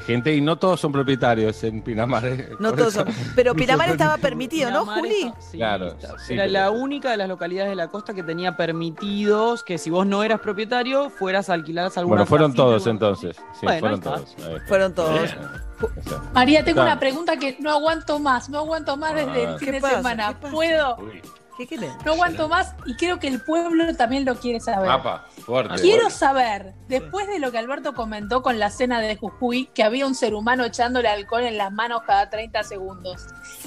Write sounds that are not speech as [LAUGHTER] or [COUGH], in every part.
gente y no todos son propietarios en Pinamar. ¿eh? No todos eso- [LAUGHS] son. Pero Pinamar estaba permitido, ¿no, Pinamar Juli? está- sí, Claro, está- sí, Era pero- la única de las localidades de la costa que tenía permitidos que si vos no eras propietario, fueras a alquilar alguna Bueno, fueron casita, todos alguna- entonces. Sí, Bueno, fueron todos. Fueron todos. María, tengo Claro. una pregunta que no aguanto más, no aguanto más desde Ah. el fin ¿Qué de pasa? semana. ¿Puedo? Uy, ¿Qué querés? No aguanto más y creo que el pueblo también lo quiere saber. Apa, fuerte. Quiero saber, después de lo que Alberto comentó con la cena de Jujuy, que había un ser humano echándole alcohol en las manos cada 30 segundos.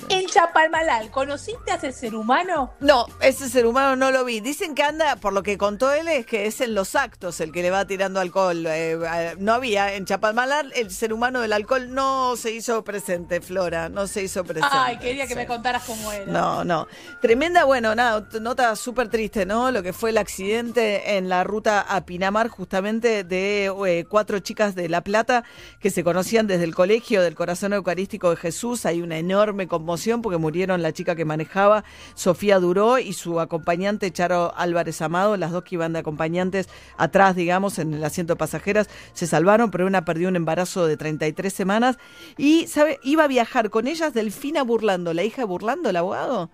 En Chapalmalal, ¿conociste a ese ser humano? No, ese ser humano no lo vi. Dicen que anda, por lo que contó él, es que es en los actos el que le va tirando alcohol. Eh, eh, no había en Chapalmalar, el ser humano del alcohol no se hizo presente, Flora, no se hizo presente. Ay, quería que Sí. me contaras cómo era. No, no. Tremenda, bueno, nada, nota súper triste, ¿no? Lo que fue el accidente en la ruta a Pinamar, justamente de eh, cuatro chicas de La Plata que se conocían desde el colegio del Corazón Eucarístico de Jesús. Hay una enorme conmoción porque murieron la chica que manejaba, Sofía Duró, y su acompañante, Charo Álvarez Amado. Las dos que iban de acompañantes atrás, digamos, en el asiento de pasajeras, se salvaron, pero una perdió un embarazo de 33 semanas. Y, ¿sabe? Iba a viajar con ellas Delfina Burlando, la hija de Burlando, el abogado.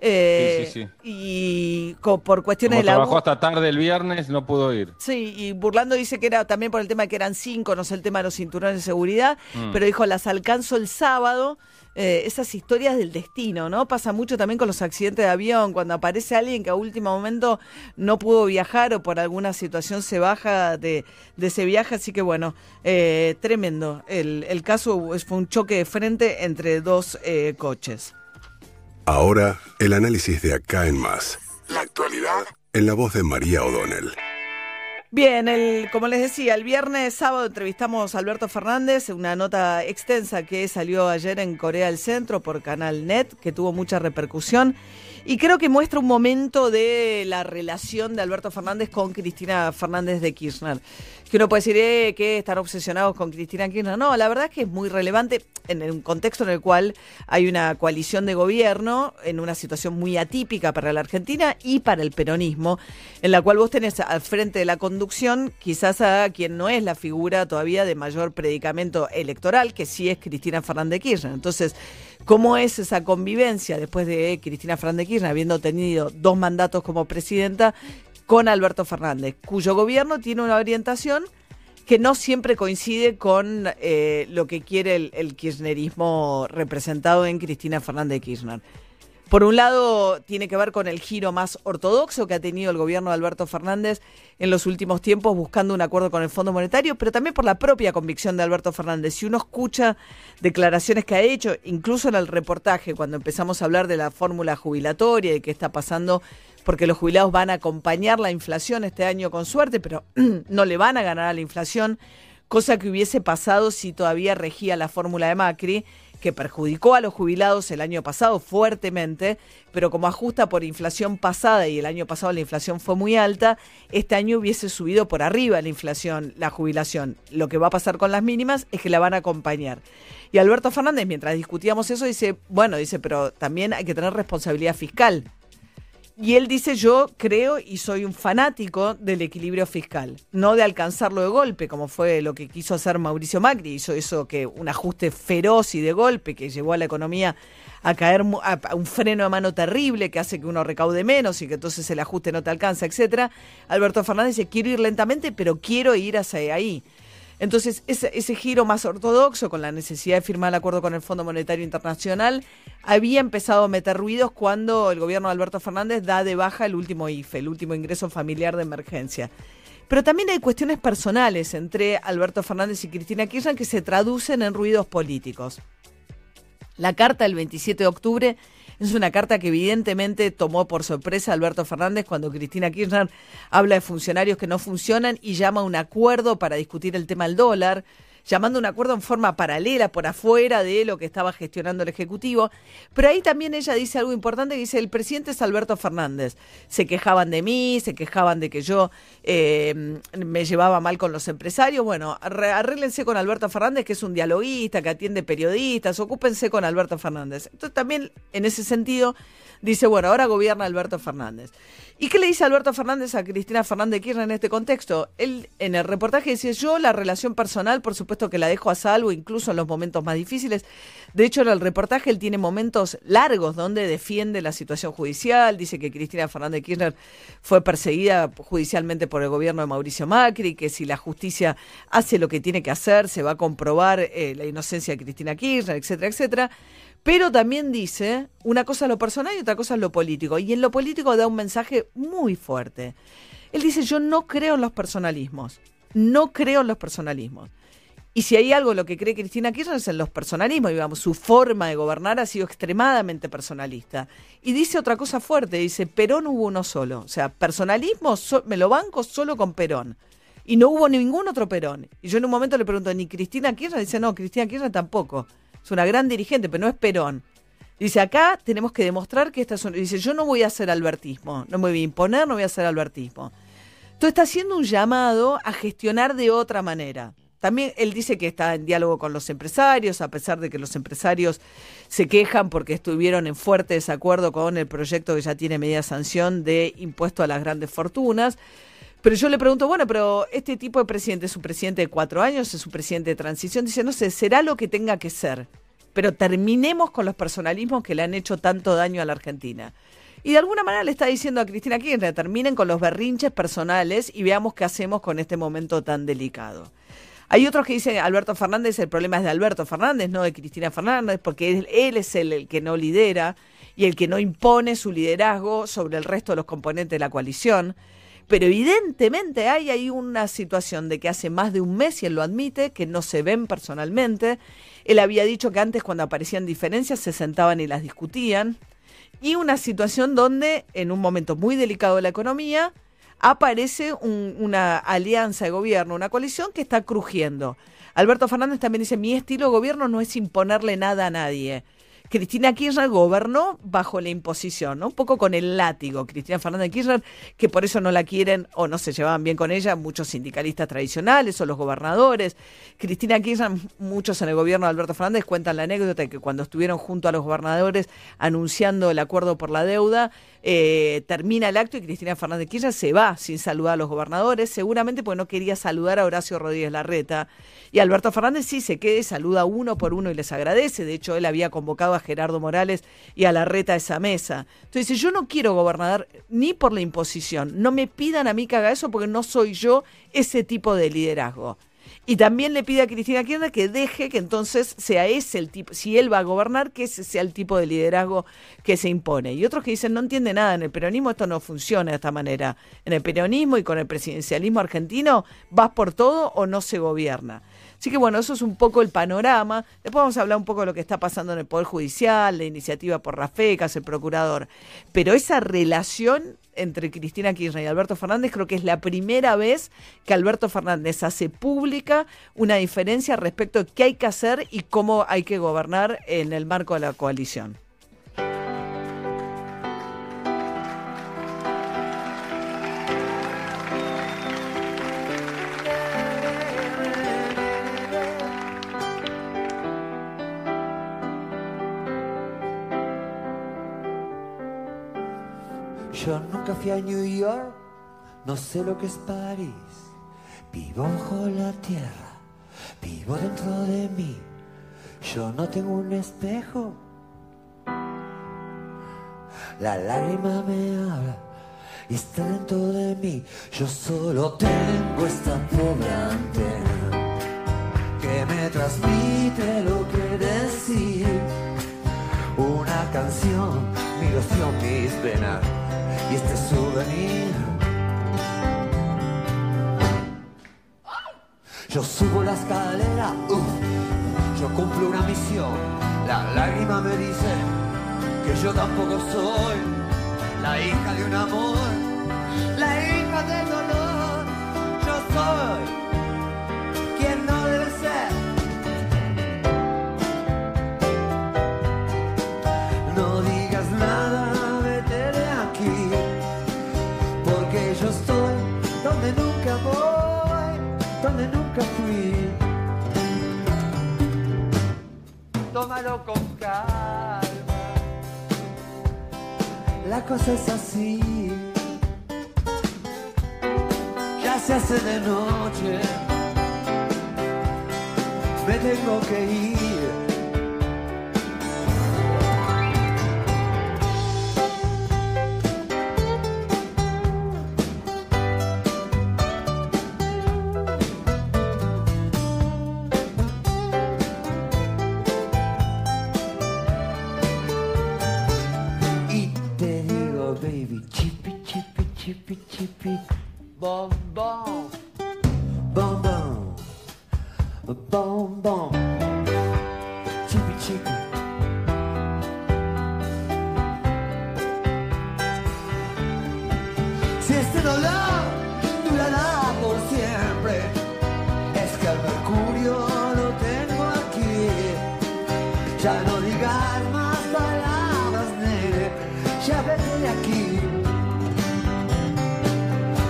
Eh, Sí, sí, sí. Y por cuestiones Como de la trabajó hasta tarde el viernes, no pudo ir. Sí, y Burlando dice que era también por el tema de que eran cinco, no sé el tema de los cinturones de seguridad, Mm. pero dijo, las alcanzo el sábado. Eh, esas historias del destino, ¿no? Pasa mucho también con los accidentes de avión, cuando aparece alguien que a último momento no pudo viajar o por alguna situación se baja de, de ese viaje, así que bueno, eh, tremendo. El, el caso fue un choque de frente entre dos eh, coches. Ahora, el análisis de acá en más. La actualidad en la voz de María O'Donnell. Bien, el, como les decía, el viernes sábado entrevistamos a Alberto Fernández, una nota extensa que salió ayer en Corea del Centro por Canal Net, que tuvo mucha repercusión. Y creo que muestra un momento de la relación de Alberto Fernández con Cristina Fernández de Kirchner. Que uno puede decir eh, que están obsesionados con Cristina Kirchner. No, la verdad es que es muy relevante en un contexto en el cual hay una coalición de gobierno en una situación muy atípica para la Argentina y para el peronismo, en la cual vos tenés al frente de la conducción quizás a quien no es la figura todavía de mayor predicamento electoral, que sí es Cristina Fernández de Kirchner. Entonces, ¿cómo es esa convivencia después de Cristina Fernández de Kirchner habiendo tenido dos mandatos como presidenta con Alberto Fernández, cuyo gobierno tiene una orientación que no siempre coincide con eh, lo que quiere el, kirchnerismo representado en Cristina Fernández de Kirchner. Por un lado, tiene que ver con el giro más ortodoxo que ha tenido el gobierno de Alberto Fernández en los últimos tiempos buscando un acuerdo con el Fondo Monetario, pero también por la propia convicción de Alberto Fernández. Si uno escucha declaraciones que ha hecho, incluso en el reportaje, cuando empezamos a hablar de la fórmula jubilatoria y qué está pasando, porque los jubilados van a acompañar la inflación este año con suerte, pero [CLEARS THROAT] no le van a ganar a la inflación, cosa que hubiese pasado si todavía regía la fórmula de Macri que perjudicó a los jubilados el año pasado fuertemente, pero como ajusta por inflación pasada y el año pasado la inflación fue muy alta, este año hubiese subido por arriba la inflación, la jubilación. Lo que va a pasar con las mínimas es que la van a acompañar. Y Alberto Fernández, mientras discutíamos eso, dice, bueno, dice, pero también hay que tener responsabilidad fiscal. Y él dice, yo creo y soy un fanático del equilibrio fiscal, no de alcanzarlo de golpe, como fue lo que quiso hacer Mauricio Macri, hizo eso que un ajuste feroz y de golpe que llevó a la economía a caer a un freno de mano terrible que hace que uno recaude menos y que entonces el ajuste no te alcanza, etcétera. Alberto Fernández dice, quiero ir lentamente, pero quiero ir hacia ahí. Entonces, ese, giro más ortodoxo, con la necesidad de firmar el acuerdo con el Fondo Monetario Internacional, había empezado a meter ruidos cuando el gobierno de Alberto Fernández da de baja el último IFE, el último ingreso familiar de emergencia. Pero también hay cuestiones personales entre Alberto Fernández y Cristina Kirchner que se traducen en ruidos políticos. La carta del 27 de octubre es una carta que evidentemente tomó por sorpresa Alberto Fernández cuando Cristina Kirchner habla de funcionarios que no funcionan y llama a un acuerdo para discutir el tema del dólar, llamando a un acuerdo en forma paralela por afuera de lo que estaba gestionando el Ejecutivo. Pero ahí también ella dice algo importante, dice, el presidente es Alberto Fernández. Se quejaban de mí, se quejaban de que yo eh, me llevaba mal con los empresarios. Bueno, arréglense con Alberto Fernández, que es un dialoguista, que atiende periodistas, ocúpense con Alberto Fernández. Entonces también en ese sentido dice, bueno, ahora gobierna Alberto Fernández. ¿Y qué le dice Alberto Fernández a Cristina Fernández Kirchner en este contexto? Él en el reportaje dice, yo la relación personal, por supuesto que la dejo a salvo, incluso en los momentos más difíciles. De hecho, en el reportaje él tiene momentos largos donde defiende la situación judicial, dice que Cristina Fernández Kirchner fue perseguida judicialmente por el gobierno de Mauricio Macri, que si la justicia hace lo que tiene que hacer, se va a comprobar eh, la inocencia de Cristina Kirchner, etcétera, etcétera. Pero también dice, una cosa es lo personal y otra cosa es lo político. Y en lo político da un mensaje muy fuerte. Él dice, yo no creo en los personalismos. No creo en los personalismos. Y si hay algo lo que cree Cristina Kirchner es en los personalismos, digamos, su forma de gobernar ha sido extremadamente personalista. Y dice otra cosa fuerte, dice, Perón hubo uno solo. O sea, personalismo me lo banco solo con Perón. Y no hubo ningún otro Perón. Y yo en un momento le pregunto, ¿ni Cristina Kirchner? Dice, no, Cristina Kirchner tampoco. Es una gran dirigente, pero no es Perón. Dice, acá tenemos que demostrar que esta es Dice, yo no voy a hacer albertismo, no me voy a imponer, no voy a hacer albertismo. Entonces está haciendo un llamado a gestionar de otra manera. También él dice que está en diálogo con los empresarios, a pesar de que los empresarios se quejan porque estuvieron en fuerte desacuerdo con el proyecto que ya tiene media sanción de impuesto a las grandes fortunas. Pero yo le pregunto, bueno, pero este tipo de presidente es un presidente de cuatro años, es un presidente de transición. Dice, no sé, será lo que tenga que ser pero terminemos con los personalismos que le han hecho tanto daño a la Argentina. Y de alguna manera le está diciendo a Cristina Kirchner, terminen con los berrinches personales y veamos qué hacemos con este momento tan delicado. Hay otros que dicen Alberto Fernández, el problema es de Alberto Fernández, no de Cristina Fernández, porque él, es el, que no lidera y el que no impone su liderazgo sobre el resto de los componentes de la coalición. Pero evidentemente hay ahí una situación de que hace más de un mes, y él lo admite, que no se ven personalmente él había dicho que antes cuando aparecían diferencias se sentaban y las discutían. Y una situación donde, en un momento muy delicado de la economía, aparece una alianza de gobierno, una coalición que está crujiendo. Alberto Fernández también dice, mi estilo de gobierno no es imponerle nada a nadie. Cristina Kirchner gobernó bajo la imposición, ¿no? un poco con el látigo. Cristina Fernández Kirchner, que por eso no la quieren o no se llevaban bien con ella muchos sindicalistas tradicionales o los gobernadores. Cristina Kirchner, muchos en el gobierno de Alberto Fernández cuentan la anécdota de que cuando estuvieron junto a los gobernadores anunciando el acuerdo por la deuda, eh, termina el acto y Cristina Fernández Kirchner se va sin saludar a los gobernadores, seguramente porque no quería saludar a Horacio Rodríguez Larreta. Y Alberto Fernández sí se queda, saluda uno por uno y les agradece. De hecho, él había convocado a Gerardo Morales y a Larreta a esa mesa. Entonces dice, yo no quiero gobernar ni por la imposición. No me pidan a mí que haga eso porque no soy yo ese tipo de liderazgo. Y también le pide a Cristina Kirchner que deje que entonces sea ese el tipo, si él va a gobernar, que ese sea el tipo de liderazgo que se impone. Y otros que dicen, no entiende nada, en el peronismo esto no funciona de esta manera. En el peronismo y con el presidencialismo argentino, vas por todo o no se gobierna. Así que bueno, eso es un poco el panorama. Después vamos a hablar un poco de lo que está pasando en el Poder Judicial, la iniciativa por Rafecas, el procurador. Pero esa relación entre Cristina Kirchner y Alberto Fernández, creo que es la primera vez que Alberto Fernández hace pública una diferencia respecto de qué hay que hacer y cómo hay que gobernar en el marco de la coalición. Yo nunca fui a New York, no sé lo que es París. Vivo bajo la tierra, vivo dentro de mí. Yo no tengo un espejo. La lágrima me habla y está dentro de mí. Yo solo tengo esta pobre antena que me transmite lo que decir. Una canción, mi loción, mis venas y este souvenir. Yo subo la escalera, uh, yo cumplo una misión. La lágrima me dice que yo tampoco soy la hija de un amor, la hija del dolor. Yo soy con calma. La cosa es así. Ya se hace de noche. Me tengo que ir. Chipi, chipi. Si este dolor durará por siempre, es que el mercurio lo tengo aquí. Ya no digas más palabras, nene, ya vete de aquí.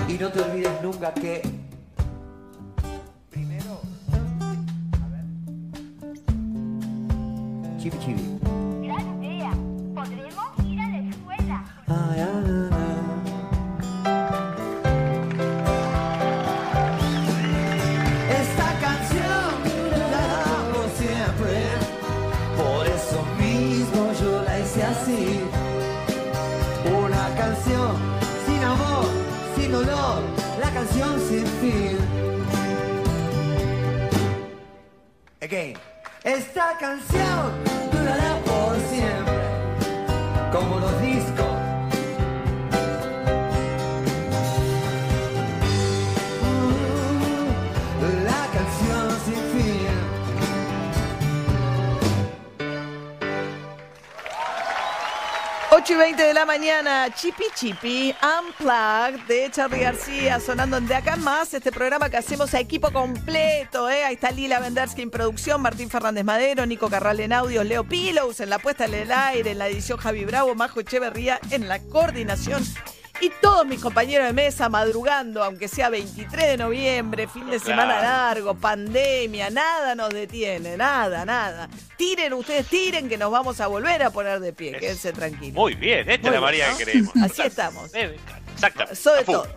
Y no te olvides nunca que... sin fin. Again. Esta canción durará por siempre, como los discos. 8 y 20 de la mañana, Chipi Chipi, Unplugged de Charlie García, sonando de acá más este programa que hacemos a equipo completo. ¿eh? Ahí está Lila Vendersky en producción, Martín Fernández Madero, Nico Carral en audios, Leo Pilos en la puesta en el aire, en la edición Javi Bravo, Majo Echeverría en la coordinación y todos mis compañeros de mesa madrugando, aunque sea 23 de noviembre, fin de semana largo, pandemia, nada nos detiene, nada, nada. Tiren ustedes, tiren que nos vamos a volver a poner de pie, quédense tranquilos. Muy bien, esta es Muy la bien, María ¿no? que queremos. [LAUGHS] Así estamos. Exactamente. Sobre todo.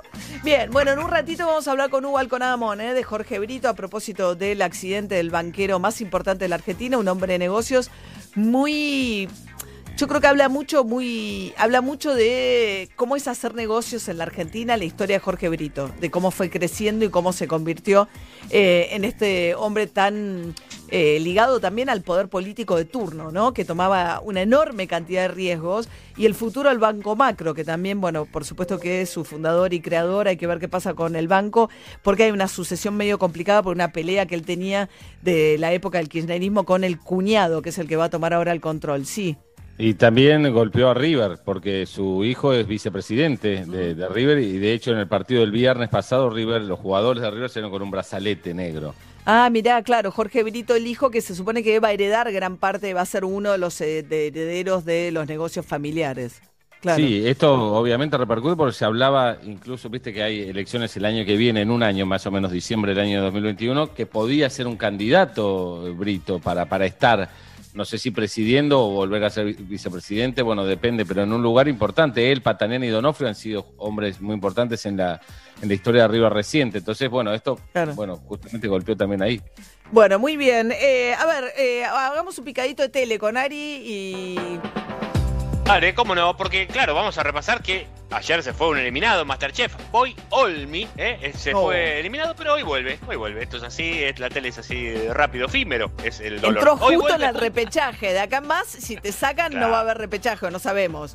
Bien, bueno, en un ratito vamos a hablar con Hugo Alconadamón, ¿eh? de Jorge Brito, a propósito del accidente del banquero más importante de la Argentina, un hombre de negocios muy. Yo creo que habla mucho, muy, habla mucho de cómo es hacer negocios en la Argentina, la historia de Jorge Brito, de cómo fue creciendo y cómo se convirtió eh, en este hombre tan eh, ligado también al poder político de turno, ¿no? Que tomaba una enorme cantidad de riesgos y el futuro del Banco Macro, que también, bueno, por supuesto que es su fundador y creador, hay que ver qué pasa con el banco, porque hay una sucesión medio complicada por una pelea que él tenía de la época del kirchnerismo con el cuñado, que es el que va a tomar ahora el control. Sí. Y también golpeó a River, porque su hijo es vicepresidente de, de River y de hecho en el partido del viernes pasado River, los jugadores de River salieron con un brazalete negro. Ah, mirá, claro, Jorge Brito, el hijo que se supone que va a heredar gran parte, va a ser uno de los eh, de- herederos de los negocios familiares. Claro. Sí, esto obviamente repercute porque se hablaba, incluso viste que hay elecciones el año que viene, en un año más o menos, diciembre del año 2021, que podía ser un candidato Brito para, para estar, no sé si presidiendo o volver a ser vi- vicepresidente, bueno, depende, pero en un lugar importante. Él, Pataniani y Donofrio han sido hombres muy importantes en la, en la historia de Arriba reciente. Entonces, bueno, esto, Claro. bueno, justamente golpeó también ahí. Bueno, muy bien. Eh, a ver, eh, hagamos un picadito de tele con Ari y. Vale, cómo no, porque claro, vamos a repasar que ayer se fue un eliminado, Masterchef. Hoy Olmi eh, eh, se fue eliminado, pero hoy vuelve, hoy vuelve. Esto es así, la tele es así rápido, efímero, es el dolor. Entró Hoy justo en el repechaje. De acá en más, si te sacan, no va a haber repechaje, no sabemos.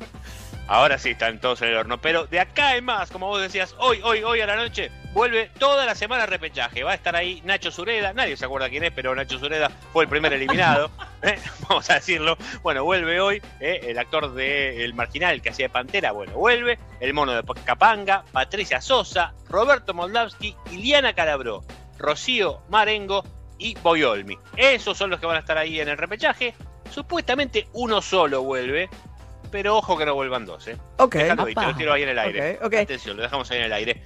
Ahora sí están todos en el horno, pero de acá en más, como vos decías, hoy, hoy, hoy a la noche, vuelve toda la semana repechaje. Va a estar ahí Nacho Zureda, nadie se acuerda quién es, pero Nacho Zureda fue el primer eliminado, [LAUGHS] ¿eh? vamos a decirlo. Bueno, vuelve hoy ¿eh? el actor de El Marginal que hacía de Pantera, bueno, vuelve. El mono de Capanga, Patricia Sosa, Roberto Moldavsky, Iliana Calabró, Rocío Marengo y Boyolmi. Esos son los que van a estar ahí en el repechaje. Supuestamente uno solo vuelve, pero ojo que no vuelvan dos, ¿eh? Ok. Lo tiro ahí en el aire. Atención, lo dejamos ahí en el aire.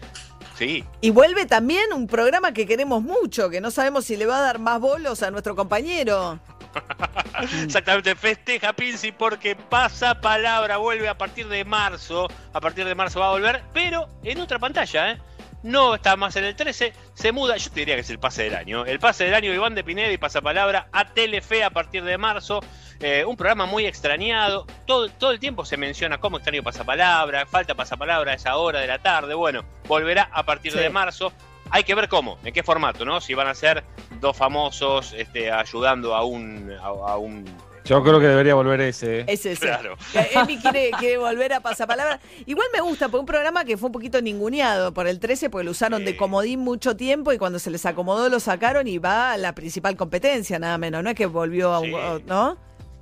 Sí, Y vuelve también un programa que queremos mucho, que no sabemos si le va a dar más bolos a nuestro compañero. [LAUGHS] exactamente. Festeja Pinci porque pasa palabra, vuelve a partir de marzo. A partir de marzo va a volver, pero en otra pantalla, ¿eh? no está más en el 13, se muda, yo te diría que es el pase del año. El pase del año Iván de Pineda y Pasapalabra a Telefe a partir de marzo. Eh, un programa muy extrañado. Todo, todo el tiempo se menciona cómo extraño Pasapalabra, falta Pasapalabra a esa hora de la tarde. Bueno, volverá a partir Sí. de marzo. Hay que ver cómo, en qué formato, ¿no? Si van a ser dos famosos este, ayudando a un, a, a un Yo creo que debería volver ese. ¿eh? Es ese. Claro. Emi quiere, quiere volver a pasapalabra. Igual me gusta, porque un programa que fue un poquito ninguneado por el 13, porque lo usaron de comodín mucho tiempo y cuando se les acomodó lo sacaron y va a la principal competencia, nada menos. No es que volvió a un. Sí. ¿No?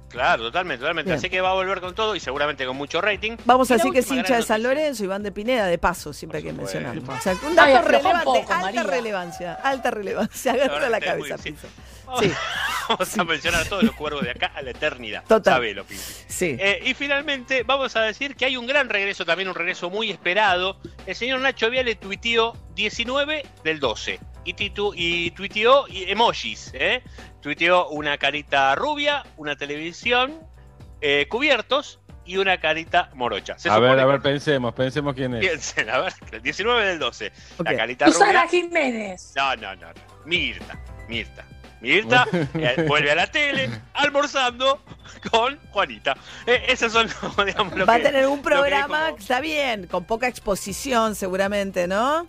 Claro, totalmente, totalmente. Bien. Así que va a volver con todo y seguramente con mucho rating. Vamos a Y decir que es hincha de San. Lorenzo, Iván de Pineda, de paso, siempre hay que mencionarlo. O sea, un Ay, dato un poco, alta María. relevancia, alta relevancia. [LAUGHS] Agarra la cabeza, muy- sí. Vamos, Sí. [LAUGHS] vamos a mencionar a todos los cuervos de acá a la eternidad. Total. Sabelo. Sí. Eh, y finalmente vamos a decir que hay un gran regreso, también un regreso muy esperado. El señor Nacho Viale tuiteó 19 del 12 y, titu- y tuiteó y- emojis. ¿eh? Tuiteó una carita rubia, una televisión, eh, cubiertos y una carita morocha. Se A ver, a ver, pensemos, pensemos quién es. Piensen, a ver, el 19 del 12. Ok. La carita Susana rubia. Jiménez. No, no, no, no. Mirta, Mirta. Mirta [LAUGHS] eh, vuelve a la tele almorzando con Juanita. Eh, esas son, [LAUGHS] digamos, lo Va a tener un programa, como- está bien, con poca exposición seguramente, ¿no?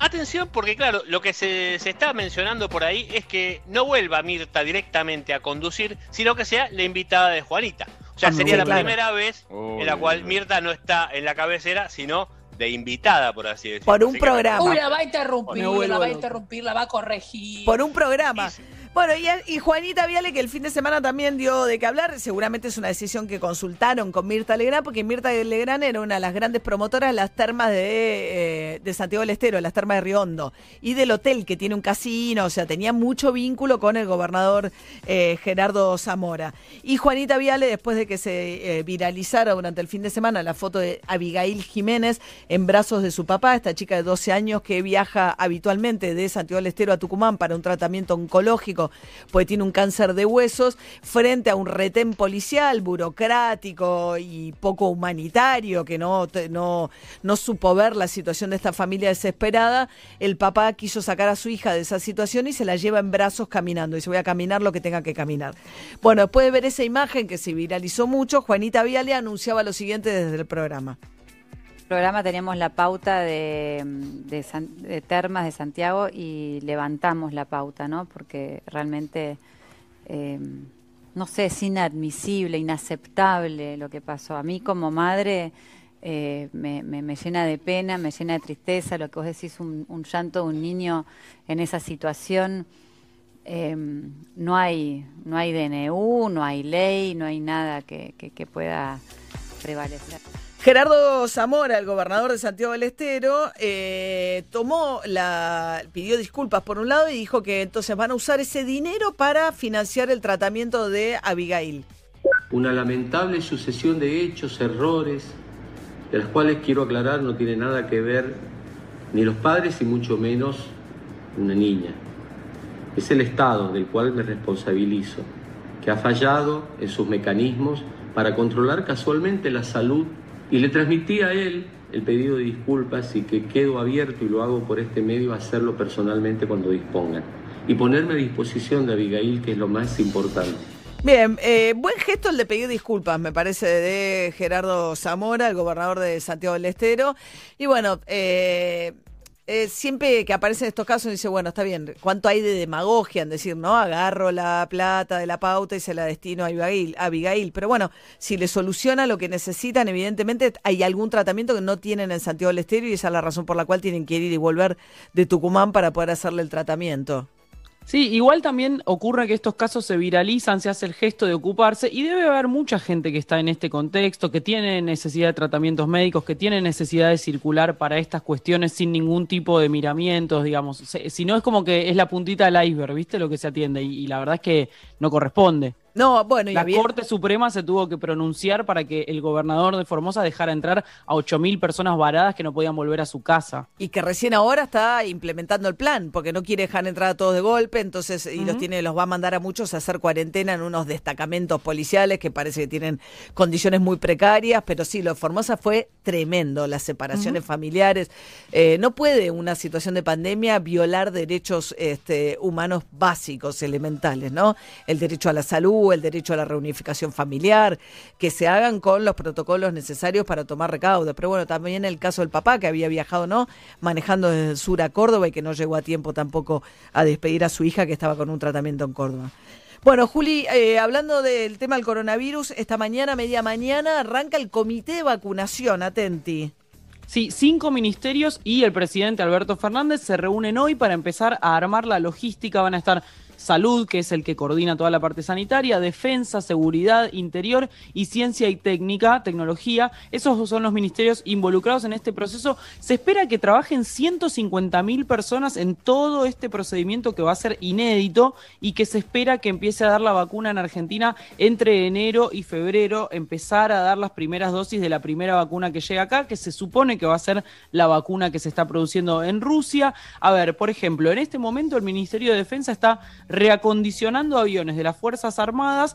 Atención, porque claro, lo que se, se está mencionando por ahí es que no vuelva Mirta directamente a conducir, sino que sea la invitada de Juanita. O sea, Ah, sería sí, la claro. primera vez en la cual. Mirta no está en la cabecera, sino de invitada, por así decirlo. Por un Así que- programa. Uy, la va a interrumpir, vuelvo la va a interrumpir, la va a corregir. Por un programa. Sí. Bueno, y, y Juanita Viale, que el fin de semana también dio de qué hablar, seguramente es una decisión que consultaron con Mirta Legrand, porque Mirta Legrand era una de las grandes promotoras de las termas de, eh, Santiago del Estero, las termas de Riondo, y del hotel que tiene un casino, o sea, tenía mucho vínculo con el gobernador eh, Gerardo Zamora. Y Juanita Viale, después de que se eh, viralizara durante el fin de semana la foto de Abigail Jiménez en brazos de su papá, esta chica de 12 años que viaja habitualmente de Santiago del Estero a Tucumán para un tratamiento oncológico, pues tiene un cáncer de huesos, frente a un retén policial, burocrático y poco humanitario, que no, no, no supo ver la situación de esta familia desesperada, el papá quiso sacar a su hija de esa situación y se la lleva en brazos caminando. Y se voy a caminar lo que tenga que caminar. Bueno, después de ver esa imagen que se viralizó mucho, Juanita Viale anunciaba lo siguiente desde el programa. Programa tenemos la pauta de, de Termas de Santiago y levantamos la pauta, ¿no? Porque realmente, eh, no sé, es inadmisible, inaceptable lo que pasó. A mí como madre eh, me, me- llena de pena, me llena de tristeza, lo que vos decís, un, llanto de un niño en esa situación. Eh, no hay no hay DNU, no hay ley, no hay nada que- que pueda prevalecer. Gerardo Zamora, el gobernador de Santiago del Estero, eh, tomó la, pidió disculpas por un lado y dijo que entonces van a usar ese dinero para financiar el tratamiento de Abigail. Una lamentable sucesión de hechos, errores, de los cuales quiero aclarar no tiene nada que ver ni los padres y mucho menos una niña. Es el Estado del cual me responsabilizo, que ha fallado en sus mecanismos para controlar casualmente la salud y le transmití a él el pedido de disculpas y que quedo abierto y lo hago por este medio a hacerlo personalmente cuando dispongan. Y ponerme a disposición de Abigail, que es lo más importante. Bien, eh, buen gesto el de pedir disculpas, me parece, de Gerardo Zamora, el gobernador de Santiago del Estero. Y bueno, eh, eh, siempre que aparecen estos casos dice, bueno, está bien, ¿cuánto hay de demagogia en decir, no? Agarro la plata de la pauta y se la destino a Abigail, a Abigail. Pero bueno, si le soluciona lo que necesitan, evidentemente hay algún tratamiento que no tienen en Santiago del Estero y esa es la razón por la cual tienen que ir y volver de Tucumán para poder hacerle el tratamiento. Sí, igual también ocurre que estos casos se viralizan, se hace el gesto de ocuparse y debe haber mucha gente que está en este contexto, que tiene necesidad de tratamientos médicos, que tiene necesidad de circular para estas cuestiones sin ningún tipo de miramientos, digamos. Si no es como que es la puntita del iceberg, ¿viste? Lo que se atiende y, y la verdad es que no corresponde. No, bueno, y La había- Corte Suprema se tuvo que pronunciar para que el gobernador de Formosa dejara entrar a 8.000 personas varadas que no podían volver a su casa. y que recién ahora está implementando el plan, porque no quiere dejar entrar a todos de golpe, entonces y los tiene, los va a mandar a muchos a hacer cuarentena en unos destacamentos policiales que parece que tienen condiciones muy precarias, pero sí, lo de Formosa fue tremendo, las separaciones familiares. Eh, no puede una situación de pandemia violar derechos este, humanos básicos, elementales, ¿no? El derecho a la salud, el derecho a la reunificación familiar, que se hagan con los protocolos necesarios para tomar recaudos. Pero bueno, también el caso del papá que había viajado, ¿no? Manejando desde el sur a Córdoba y que no llegó a tiempo tampoco a despedir a su hija que estaba con un tratamiento en Córdoba. Bueno, Juli, eh, hablando del tema del coronavirus, esta mañana, media mañana, arranca el comité de vacunación, atenti. Sí, cinco ministerios y el presidente Alberto Fernández se reúnen hoy para empezar a armar la logística. Van a estar Salud, que es el que coordina toda la parte sanitaria, Defensa, Seguridad, Interior y Ciencia y Técnica, Tecnología. Esos son los ministerios involucrados en este proceso. Se espera que trabajen 150 mil personas en todo este procedimiento que va a ser inédito y que se espera que empiece a dar la vacuna en Argentina entre enero y febrero, empezar a dar las primeras dosis de la primera vacuna que llega acá, que se supone que va a ser la vacuna que se está produciendo en Rusia. A ver, por ejemplo, en este momento el Ministerio de Defensa está reacondicionando aviones de las Fuerzas Armadas